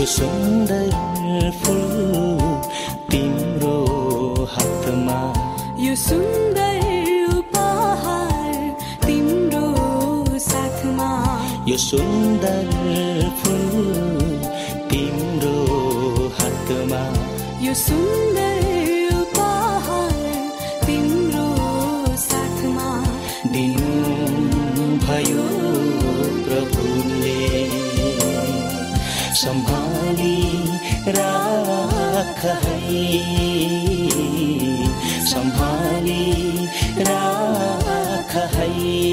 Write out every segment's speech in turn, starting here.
यो सुन्दर फुल तिम्रो हातमा। यो सुन्दर उपहार तिम्रो साथमा। दिनु भयो प्रभुले। सम्हाली राख है सम्हाली राख है।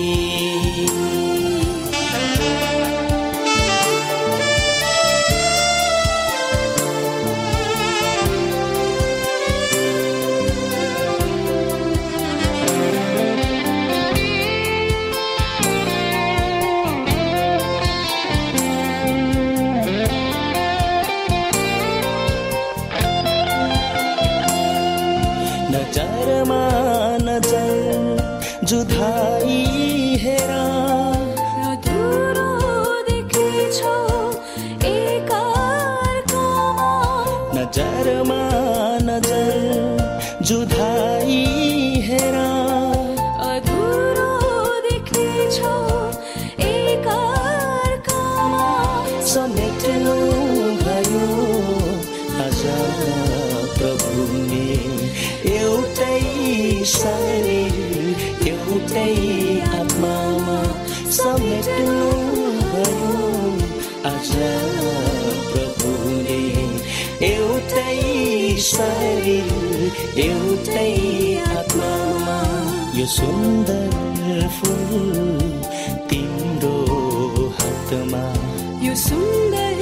एउटै आत्मामा। यो सुन्दर फुल तिम्रो हातमा। यो सुन्दर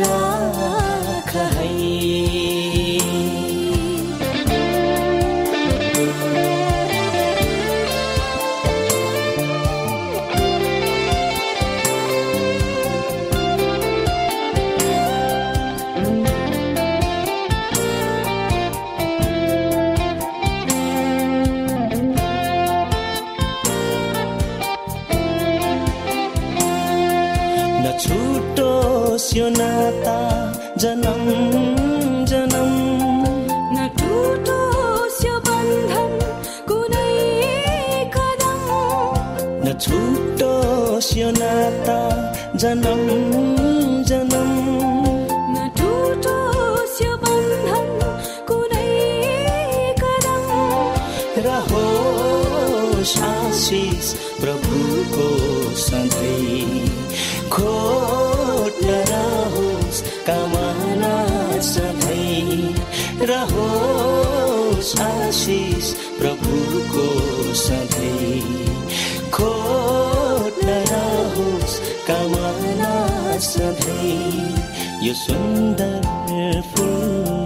राख यो नाता जनम जनम। न टुटोस् यो बन्धन कुनै कदम। न छुटोस् यो नाता जनम जनम। न टुटोस् यो बन्धन कुनै कदम। रहोस् आशिष प्रभुको सधैँ खोट कामना सधैँ रहोस् आशिष प्रभुको सधैँ। खोट नरहोस् कामना सधैँ। यो सुन्दर फुल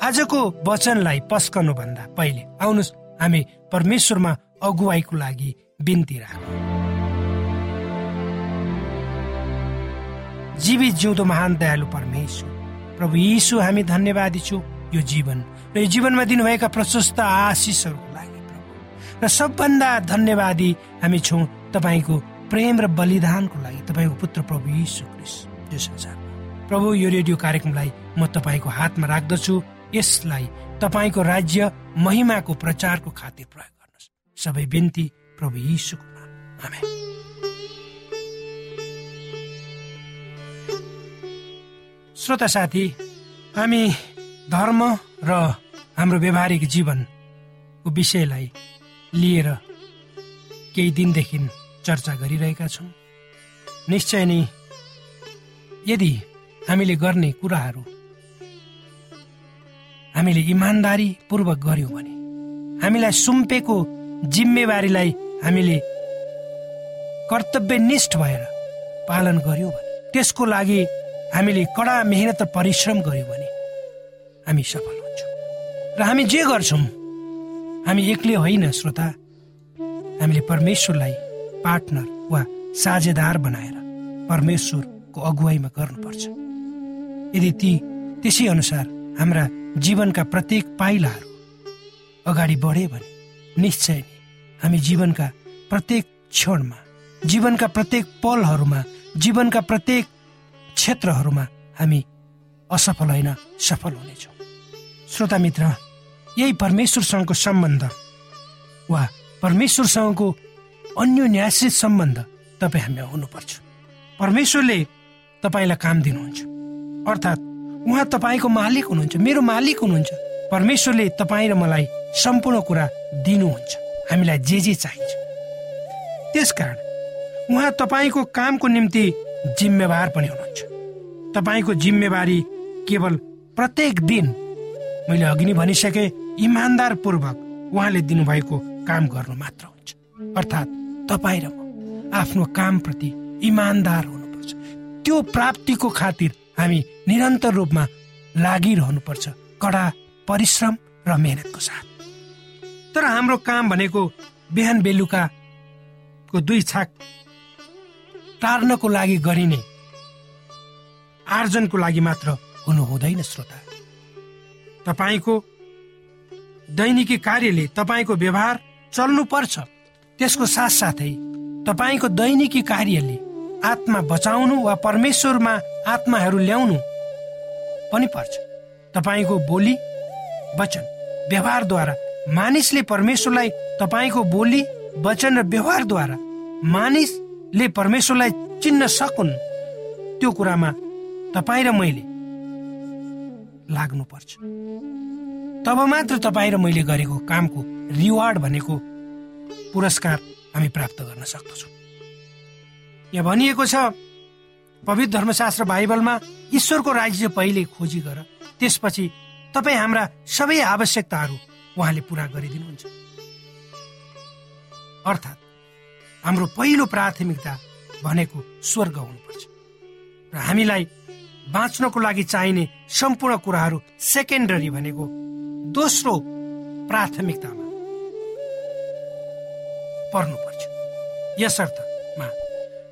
आजको वचनलाई पस्कनु भन्दा पहिले आउनुहोस् हामी परमेश्वरमा अगुवाईको लागि बिन्ती राखौँ। जीवित जिउँदो महान दयालु परमेश्वर प्रभु यीशु हामी धन्यवादी छौँ यो जीवन र यो जीवनमा दिनुभएका प्रशस्त आशिषहरूको लागि प्रभु। र सबभन्दा धन्यवादी हामी छौँ तपाईँको प्रेम र बलिदानको लागि तपाईँको पुत्र प्रभु यीशु क्रिस्ट यो संसारमा। प्रभु यो रेडियो कार्यक्रमलाई म तपाईँको हातमा राख्दछु। यसलाई तपाईँको राज्य महिमाको प्रचारको खातिर प्रयोग गर्नुहोस्। सबै बिन्ती प्रभु यीशुको नाम श्रोता साथी हामी धर्म र हाम्रो व्यवहारिक जीवनको विषयलाई लिएर केही दिनदेखि चर्चा गरिरहेका छौँ। निश्चय नै यदि हामीले गर्ने कुराहरू हामीले इमान्दारी पूर्वक गर्यौँ भने हामीलाई सुम्पेको जिम्मेवारीलाई हामीले कर्तव्यनिष्ठ भएर पालन गर्यौँ भने त्यसको लागि हामीले कडा मेहनत र परिश्रम गर्यौँ भने हामी सफल हुन्छौँ। र हामी जे गर्छौँ हामी एक्लै होइन श्रोता। हामीले परमेश्वरलाई पार्टनर वा साझेदार बनाएर परमेश्वरको अगुवाईमा गर्नुपर्छ। यदि ती त्यसै अनुसार हाम्रा जीवनका प्रत्येक पाइलाहरू अगाडि बढे भने निश्चय नै हामी जीवनका प्रत्येक क्षणमा जीवनका प्रत्येक पलहरूमा जीवनका प्रत्येक क्षेत्रहरूमा हामी असफल होइन सफल हुनेछौँ। श्रोता मित्र यही परमेश्वरसँगको सम्बन्ध वा परमेश्वरसँगको अन्य न्यासित सम्बन्ध तपाईँ हामीमा हुनुपर्छ। परमेश्वरले तपाईँलाई काम दिनुहुन्छ। अर्थात् उहाँ तपाईँको मालिक हुनुहुन्छ मेरो मालिक हुनुहुन्छ। परमेश्वरले तपाईँ र मलाई सम्पूर्ण कुरा दिनुहुन्छ। हामीलाई जे जे चाहिन्छ। त्यसकारण उहाँ तपाईँको कामको निम्ति जिम्मेवार पनि हुनुहुन्छ। तपाईँको जिम्मेवारी केवल प्रत्येक दिन मैले अघि नै भनिसके इमान्दार पूर्वक उहाँले दिनुभएको काम गर्नु मात्र हुन्छ। अर्थात् तपाईँ र म आफ्नो कामप्रति इमान्दार हुनुपर्छ। त्यो प्राप्तिको खातिर हामी निरन्तर रूपमा लागिरहनुपर्छ। कडा परिश्रम र मेहनतको साथ। तर हाम्रो काम भनेको बिहान बेलुकाको दुई छाक टार्नको लागि गरिने आर्जनको लागि मात्र हुनु हुँदैन श्रोता। तपाईँको दैनिकी कार्यले तपाईँको व्यवहार चल्नु पर्छ त्यसको साथसाथै तपाईँको दैनिकी कार्यले आत्मा बचाउनु वा परमेश्वरमा आत्माहरू ल्याउनु पनि पर्छ। तपाईँको बोली वचन व्यवहारद्वारा मानिसले परमेश्वरलाई तपाईँको बोली वचन र व्यवहारद्वारा मानिसले परमेश्वरलाई चिन्न सकुन् त्यो कुरामा तपाईँ र मैले लाग्नुपर्छ। तब मात्र तपाईँ र मैले गरेको कामको रिवार्ड भनेको पुरस्कार हामी प्राप्त गर्न सक्दछौँ। यहाँ भनिएको छ पवित्र धर्मशास्त्र बाइबलमा ईश्वरको राज्य पहिले खोजी गर त्यसपछि तपाईँ हाम्रा सबै आवश्यकताहरू उहाँले पुरा गरिदिनुहुन्छ। अर्थात् हाम्रो पहिलो प्राथमिकता भनेको स्वर्ग हुनुपर्छ। र हामीलाई बाँच्नको लागि चाहिने सम्पूर्ण कुराहरू सेकेन्डरी भनेको दोस्रो प्राथमिकतामा पर्नुपर्छ। यसर्थमा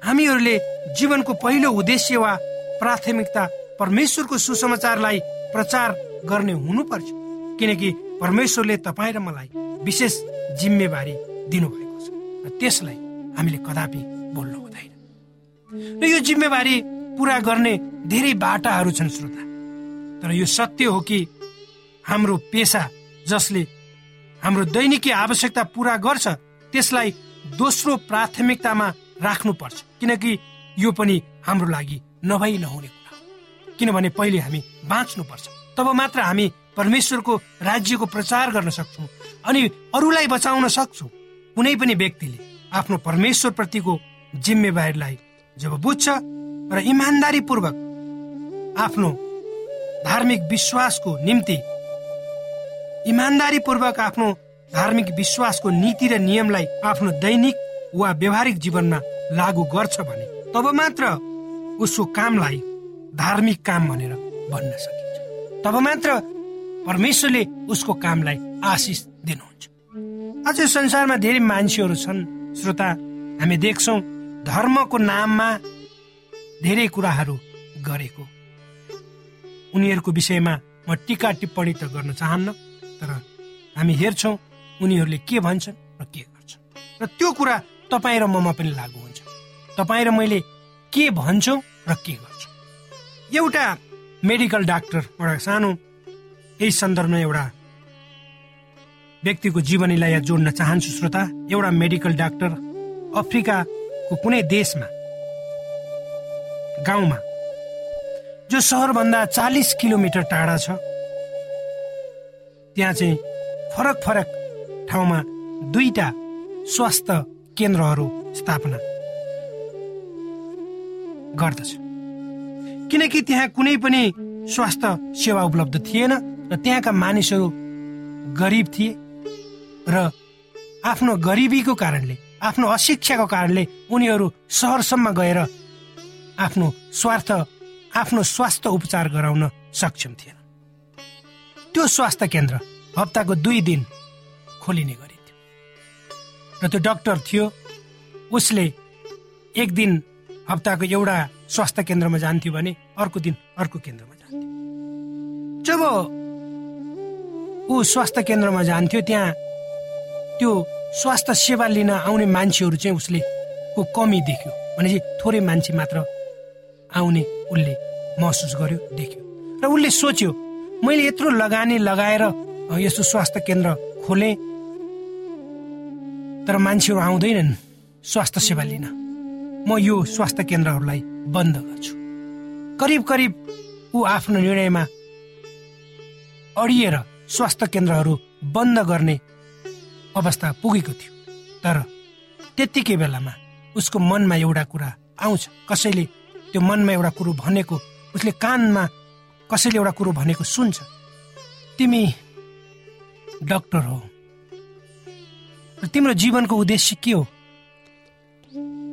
हामीहरूले जीवनको पहिलो उद्देश्य वा प्राथमिकता परमेश्वरको सुसमाचारलाई प्रचार गर्ने हुनुपर्छ। किनकि परमेश्वरले तपाईँ र मलाई विशेष जिम्मेवारी दिनुभएको छ र त्यसलाई हामीले कदापि बोल्नु हुँदैन। र यो जिम्मेवारी पुरा गर्ने धेरै बाटाहरू छन् श्रोता। तर यो सत्य हो कि हाम्रो पेसा जसले हाम्रो दैनिकी आवश्यकता पुरा गर्छ त्यसलाई दोस्रो प्राथमिकतामा राख्नुपर्छ। किनकि यो पनि हाम्रो लागि नभई नहुने कुरा किनभने पहिले हामी बाँच्नुपर्छ। तब मात्र हामी परमेश्वरको राज्यको प्रचार गर्न सक्छौँ अनि अरूलाई बचाउन सक्छौँ। कुनै पनि व्यक्तिले आफ्नो परमेश्वर प्रतिको जिम्मेवारीलाई जब बुझ्छ र इमान्दारीपूर्वक आफ्नो धार्मिक विश्वासको निम्ति इमान्दारीपूर्वक आफ्नो धार्मिक विश्वासको नीति र नियमलाई आफ्नो दैनिक वा व्यवहारिक जीवनमा लागू गर्छ भने तब मात्र उसको कामलाई धार्मिक काम भनेर भन्न सकिन्छ। तब मात्र परमेश्वरले उसको कामलाई आशिष दिनुहुन्छ। आज संसारमा धेरै मान्छेहरू छन्। श्रोता हामी देख्छौँ धर्मको नाममा धेरै कुराहरू गरेको। उनीहरूको विषयमा म टिका टिप्पणी त गर्न चाहन्न तर हामी हेर्छौँ उनीहरूले के भन्छन् र के गर्छन्। र त्यो कुरा तपाईँ र ममा पनि लागू हुन्छ। तपाईँ र मैले के भन्छौँ र के गर्छौँ? एउटा मेडिकल डाक्टर एउटा सानो यही सन्दर्भमा एउटा व्यक्तिको जीवनीलाई यहाँ जोड्न चाहन्छु श्रोता। एउटा मेडिकल डाक्टर अफ्रिकाको कुनै देशमा गाउँमा जो सहरभन्दा चालिस किलोमिटर टाढा छ त्यहाँ चाहिँ फरक फरक ठाउँमा दुईटा स्वास्थ्य केन्द्रहरू स्थापना गर्दछ। किनकि त्यहाँ कुनै पनि स्वास्थ्य सेवा उपलब्ध थिएन र त्यहाँका मानिसहरू गरिब थिए र आफ्नो गरिबीको कारणले आफ्नो अशिक्षाको कारणले उनीहरू सहरसम्म गएर आफ्नो स्वार्थ आफ्नो स्वास्थ्य उपचार गराउन सक्षम थिएन। त्यो स्वास्थ्य केन्द्र हप्ताको दुई दिन खोलिने गरिन्थ्यो र त्यो डाक्टर थियो उसले एक दिन हप्ताको एउटा स्वास्थ्य केन्द्रमा जान्थ्यो भने अर्को दिन अर्को केन्द्रमा जान्थ्यो। जब ऊ स्वास्थ्य केन्द्रमा जान्थ्यो त्यहाँ त्यो स्वास्थ्य सेवा लिन आउने मान्छेहरू चाहिँ उसले को कमी देख्यो भनेपछि थोरै मान्छे मात्र आउने उसले महसुस गर्यो देख्यो। र उसले सोच्यो मैले यत्रो लगानी लगाएर यस्तो स्वास्थ्य केन्द्र खोले तर मान्छेहरू आउँदैनन् स्वास्थ्य सेवा लिन। म यो स्वास्थ्य केन्द्रहरूलाई बन्द गर्छु। करिब करिब ऊ आफ्नो निर्णयमा अडिएर स्वास्थ्य केन्द्रहरू बन्द गर्ने अवस्था पुगेको थियो। तर त्यत्तिकै बेलामा उसको मनमा एउटा कुरा आउँछ। कसैले त्यो मनमा एउटा कुरो भनेको उसले कानमा कसैले एउटा कुरो भनेको सुन्छ। तिमी डक्टर हो। र तिम्रो जीवनको उद्देश्य के हो?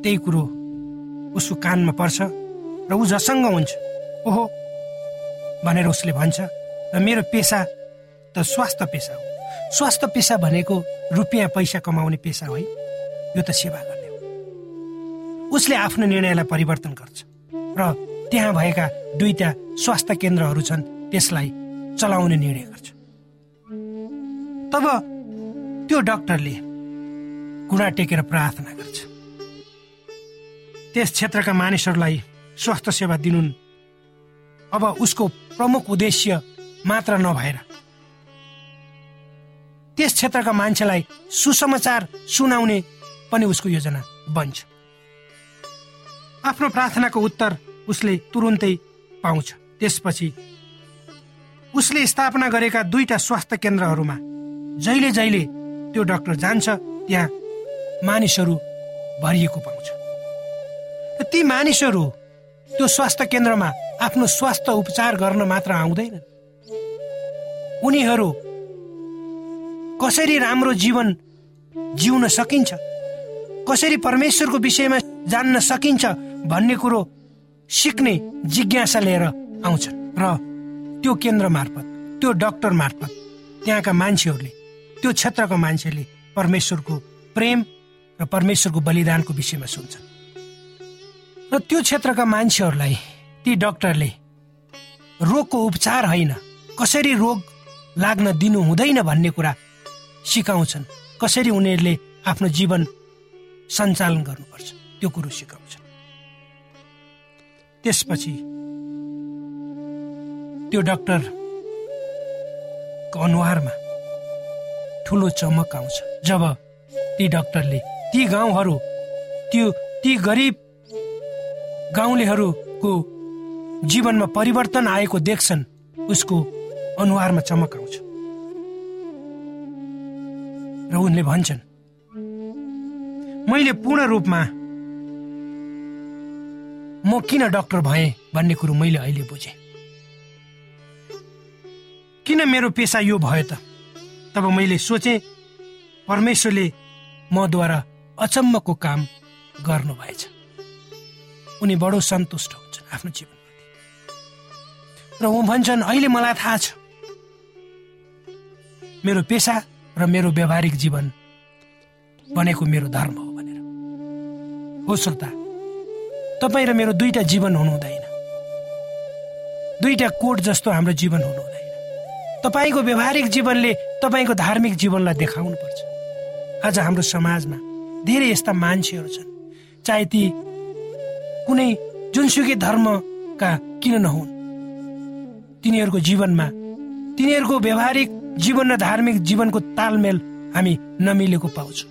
त्यही कुरो उसको कानमा पर्छ र ऊ जसँग हुन्छ। ओहो भनेर उसले भन्छ र मेरो पेसा त स्वास्थ्य पेसा हो। स्वास्थ्य पेसा भनेको रुपियाँ पैसा कमाउने पेसा हो यो त सेवा गर्ने हो। उसले आफ्नो निर्णयलाई परिवर्तन गर्छ र त्यहाँ भएका दुईटा स्वास्थ्य केन्द्रहरू छन् त्यसलाई चलाउने निर्णय गर्छ। तब त्यो डाक्टरले घुँडा टेकेर प्रार्थना गर्छ। त्यस क्षेत्रका मानिसहरूलाई स्वास्थ्य सेवा दिनु अब उसको प्रमुख उद्देश्य मात्र नभएर। त्यस क्षेत्रका मान्छेलाई सुसमाचार सुनाउने पनि उसको योजना बन्छ। आफ्नो प्रार्थनाको उत्तर उसले तुरुन्तै पाउँछ। त्यसपछि उसले स्थापना गरेका दुईटा स्वास्थ्य केन्द्रहरूमा जहिले जहिले त्यो डाक्टर जान्छ त्यहाँ मानिसहरू भरिएको पाउँछ। र ती मानिसहरू त्यो स्वास्थ्य केन्द्रमा आफ्नो स्वास्थ्य उपचार गर्न मात्र आउँदैनन्। उनीहरू कसरी राम्रो जीवन जिउन सकिन्छ कसरी परमेश्वरको विषयमा जान्न सकिन्छ भन्ने कुरो सिक्ने जिज्ञासा लिएर आउँछन्। र त्यो केन्द्र मार्फत त्यो डाक्टर मार्फत त्यहाँका मान्छेहरूले त्यो क्षेत्रका मान्छेले परमेश्वरको प्रेम र परमेश्वरको बलिदानको विषयमा सुन्छन्। र त्यो क्षेत्रका मान्छेहरूलाई ती डाक्टरले रोगको उपचार होइन कसरी रोग लाग्न दिनु हुँदैन भन्ने कुरा सिकाउँछन् कसरी उनीहरूले आफ्नो जीवन सञ्चालन गर्नुपर्छ त्यो कुरो सिकाउँछन्। त्यसपछि त्यो डाक्टरको अनुहारमा ठुलो चमक आउँछ जब ती डाक्टरले ती गाउँहरू त्यो ती गरिब गाउँलेहरूको जीवनमा परिवर्तन आएको देख्छन् उसको अनुहारमा चमक आउँछ। र उनले भन्छन् मैले पूर्ण रूपमा म किन डाक्टर भएँ भन्ने कुरो मैले अहिले बुझेँ। किन मेरो पेसा यो भयो त? तब मैले सोचे परमेश्वरले मद्वारा अचम्मको काम गर्नुभएछ। उनी बडो सन्तुष्ट हुन्छन् आफ्नो जीवनप्रति र ऊ भन्छन् अहिले मलाई थाहा छ। मेरो पेसा र मेरो व्यावहारिक जीवन भनेको मेरो धर्म हो भनेर। हो श्रोता तपाईँ र मेरो दुईटा जीवन हुनु हुँदैन दुईटा कोट जस्तो हाम्रो जीवन हुनु हुँदैन तपाईँको व्यावहारिक जीवनले तपाईँको धार्मिक जीवनलाई देखाउनु पर्छ आज हाम्रो समाजमा धेरै यस्ता मान्छेहरू छन् चाहे ती कुनै जुनसुकै धर्मका किन नहुन्। तिनीहरूको जीवनमा तिनीहरूको व्यावहारिक जीवन र धार्मिक जीवनको तालमेल हामी नमिलेको पाउँछौँ।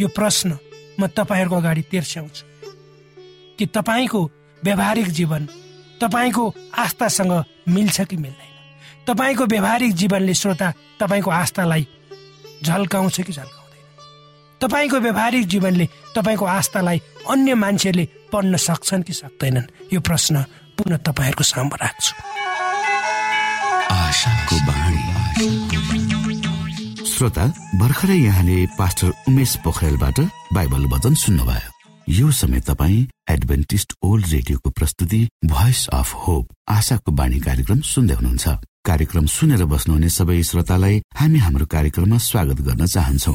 यो प्रश्न म तपाईँहरूको अगाडि तेर्स्याउँछु। कि तपाईँको व्यावहारिक जीवन तपाईँको आस्थासँग मिल्छ कि मिल्दैन? तपाईँको व्यावहारिक जीवनले श्रोता तपाईँको आस्थालाई झल्काउँछ कि झल्काउँदैन तपाईँको व्यावहारिक जीवनले तपाईँको आस्थालाई अन्य मान्छेले पढ्न सक्छन् कि सक्दैनन्? यो प्रश्न पुनः तपाईँहरूको सामु राख्छु। श्रोता भर्खरै यहाँले पास्टर उमेश पोखरेलबाट बाइबल वचन सुन्नुभयो। यो समय तपाईँ एडभेन्टिस्ट ओल्ड रेडियोको प्रस्तुति भोइस अफ होप आशाको बाणी कार्यक्रम सुन्दै हुनुहुन्छ। कार्यक्रम सुनेर बस्नुहुने सबै श्रोतालाई हामी हाम्रो कार्यक्रममा स्वागत गर्न चाहन्छौ।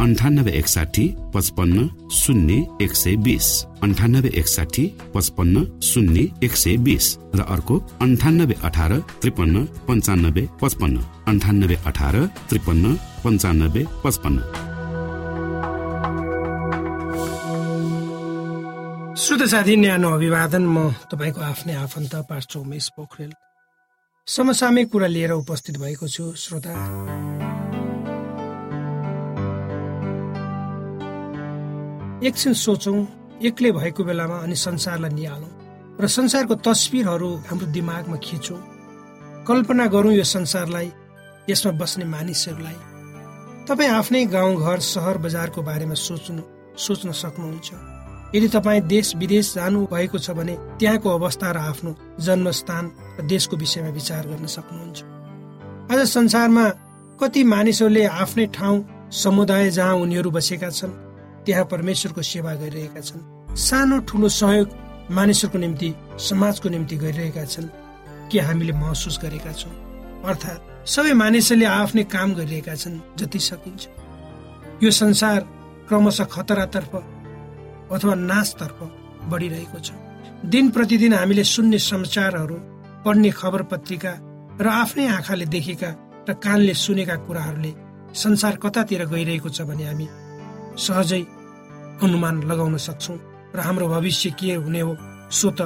अन्ठानब्बे एकसाठी पचपन्न शून्य एक सय बिस। अन्ठानब्बे एकसाठी पचपन्न शून्य एक सय बिस। र अर्को अन्ठानब्बे अठार त्रिपन्न पन्चानब्बे पचपन्न। अन्ठानब्बे अठार त्रिपन्न पन्चानब्बे पचपन्न। श्रोत साथी न्यानो अभिवादन। म तपाईँको आफ्नै आफन्त पास्टर उमेश पोखरेल। समसामयिक कुरा लिएर उपस्थित भएको छु श्रोता। एकछिन सोचौँ एक्लै भएको बेलामा अनि संसारलाई निहालौँ र संसारको तस्विरहरू हाम्रो दिमागमा खिचौँ। कल्पना गरौँ यो संसारलाई यसमा बस्ने मानिसहरूलाई। तपाईँ आफ्नै गाउँघर सहर बजारको बारेमा सोच्नु सोच्न सक्नुहुन्छ। यदि तपाईँ देश विदेश जानु भएको छ भने त्यहाँको अवस्था र आफ्नो जन्मस्थान र देशको विषयमा विचार गर्न सक्नुहुन्छ। आज संसारमा कति मानिसहरूले आफ्नै ठाउँ समुदाय जहाँ उनीहरू बसेका छन् त्यहाँ परमेश्वरको सेवा गरिरहेका छन्। सानो ठुलो सहयोग मानिसहरूको निम्ति समाजको निम्ति गरिरहेका छन्। के हामीले महसुस गरेका छौँ? अर्थात् सबै मानिसहरूले आफ्नै काम गरिरहेका छन् जति सकिन्छ। यो संसार क्रमशः खतरातर्फ अथवा नाशतर्फ बढिरहेको छ। दिन प्रतिदिन हामीले सुन्ने समाचारहरू पढ्ने खबर पत्रिका र आफ्नै आँखाले देखेका र कानले सुनेका कुराहरूले संसार कतातिर गइरहेको छ भने हामी सहजै अनुमान लगाउन सक्छौँ र हाम्रो भविष्य के हुने हो सो त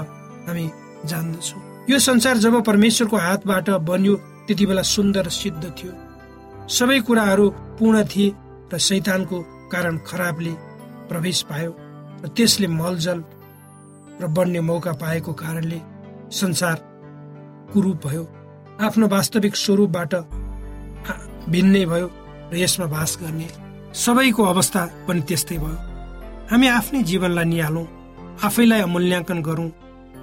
हामी जान्दछौँ। यो संसार जब परमेश्वरको हातबाट बन्यो त्यति बेला सुन्दर सिद्ध थियो। सबै कुराहरू पूर्ण थिए र शैतानको कारण खराबले प्रवेश पायो र त्यसले मलजल र बढ्ने मौका पाएको कारणले संसार कुरूप भयो। आफ्नो वास्तविक स्वरूपबाट भिन्नै भयो र यसमा बास गर्ने सबैको अवस्था पनि त्यस्तै भयो। हामी आफ्नै जीवनलाई निहालौँ आफैलाई मूल्याङ्कन गरौँ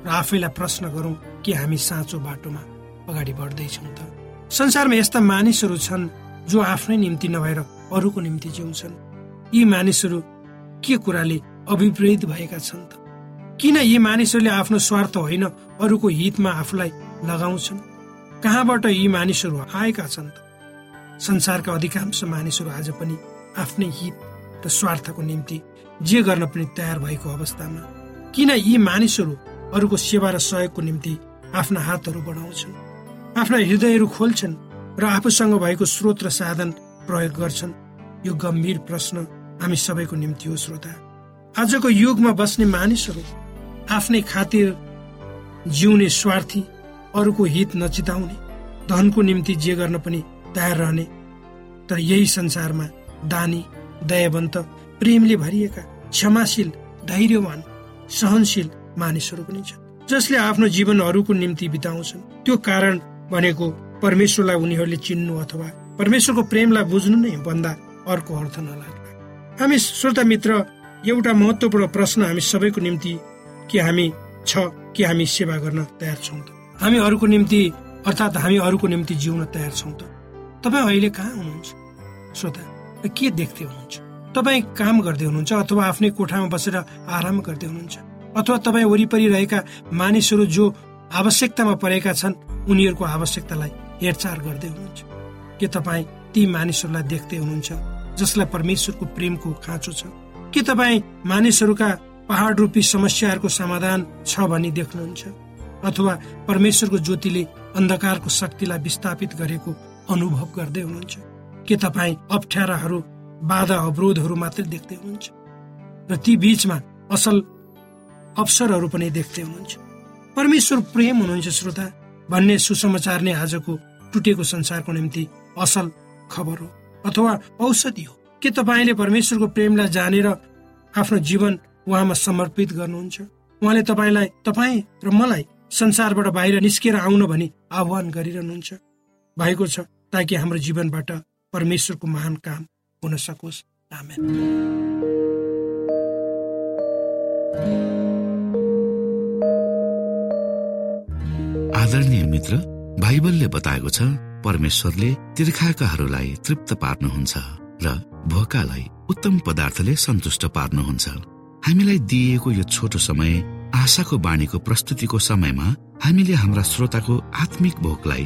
र आफैलाई प्रश्न गरौँ कि हामी साँचो बाटोमा अगाडि बढ्दैछौँ त। संसारमा यस्ता मानिसहरू छन् जो आफ्नै निम्ति नभएर अरूको निम्ति जिउँछन्। यी मानिसहरू के कुराले अभिप्रेत भएका छन् त? किन यी मानिसहरूले आफ्नो स्वार्थ होइन अरूको हितमा आफूलाई लगाउँछन्? कहाँबाट यी मानिसहरू आएका छन् त? संसारका अधिकांश मानिसहरू आज पनि आफ्नै हित र स्वार्थको निम्ति जे गर्न पनि तयार भएको अवस्थामा किन यी मानिसहरू अरूको सेवा र सहयोगको निम्ति आफ्ना हातहरू बढाउँछन्? आफ्ना हृदयहरू खोल्छन् र आफूसँग भएको स्रोत र साधन प्रयोग गर्छन्? यो गम्भीर प्रश्न हामी सबैको निम्ति हो श्रोता। आजको युगमा बस्ने मानिसहरू आफ्नै खातिर जिउने स्वार्थी अरूको हित नचिताउने धनको निम्ति जे गर्न पनि तयार रहने तर यही संसारमा दानी दयावन्त प्रेमले भरिएका क्षमाशील धैर्यवान सहनशील मानिसहरू पनि छन् जसले आफ्नो जीवन अरूको निम्ति बिताउँछन्। त्यो कारण भनेको परमेश्वरलाई उनीहरूले चिन्नु अथवा परमेश्वरको प्रेमलाई बुझ्नु नै भन्दा अर्को अर्थ नलाग्ला हामी श्रोता मित्र एउटा महत्वपूर्ण प्रश्न हामी सबैको निम्ति कि हामी छ कि हामी सेवा गर्न तयार छौँ त? हामी अरूको निम्ति अर्थात् हामी अरूको निम्ति जिउन तयार छौँ त? तपाईँ अहिले कहाँ हुनुहुन्छ? श्रोता के देख्दै हुनुहुन्छ? तपाईँ काम गर्दै हुनुहुन्छ अथवा आफ्नै कोठामा बसेर आराम गर्दै हुनुहुन्छ? अथवा तपाईँ वरिपरि रहेका मानिसहरू जो आवश्यकतामा परेका छन् उनीहरूको आवश्यकतालाई हेरचाह गर्दै हुनुहुन्छ? के तपाईँ ती मानिसहरूलाई देख्दै हुनुहुन्छ जसलाई परमेश्वरको प्रेमको खाँचो छ? के तपाईँ मानिसहरूका पहाड रूपी समस्याहरूको समाधान छ भनी देख्नुहुन्छ? अथवा परमेश्वरको ज्योतिले अन्धकारको शक्तिलाई विस्थापित गरेको अनुभव गर्दै हुनुहुन्छ? के तपाईँ अप्ठ्याराहरू बाधा अवरोधहरू मात्रै देख्दै हुनुहुन्छ? र ती बीचमा असल अवसरहरू पनि देख्दै हुनुहुन्छ। परमेश्वर प्रेम हुनुहुन्छ श्रोता भन्ने सुसमाचार नै आजको टुटेको संसारको निम्ति असल खबर हो अथवा औषधि हो। के तपाईँले परमेश्वरको प्रेमलाई जानेर आफ्नो जीवन उहाँमा समर्पित गर्नुहुन्छ? उहाँले तपाईँलाई तपाईँ र मलाई संसारबाट बाहिर निस्केर आउन भनी आह्वान गरिरहनुहुन्छ। भएको छ ताकि हाम्रो जीवनबाट परमेश्वरको महान काम हुन सकोस्। आदरणीय मित्र बाइबलले बताएको छ परमेश्वरले तिर्खाकाहरूलाई तृप्त पार्नुहुन्छ र भोकालाई उत्तम पदार्थले सन्तुष्ट पार्नुहुन्छ। हामीलाई दिइएको यो छोटो समय आशाको बाणीको प्रस्तुतिको समयमा हामीले हाम्रा श्रोताको आत्मिक भोकलाई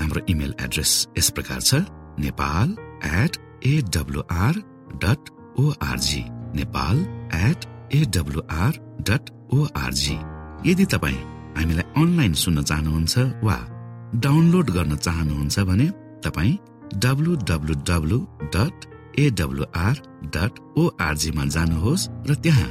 हाम्रो इमेल एड्रेस यस प्रकार छ Nepal at AWR dot org Nepal at AWR dot org यदि तपाईँ हामीलाई अनलाइन सुन्न चाहनुहुन्छ वा डाउनलोड गर्न चाहनुहुन्छ भने तपाईँ W W W dot AWR dot ओआरजीमा जानुहोस् र त्यहाँ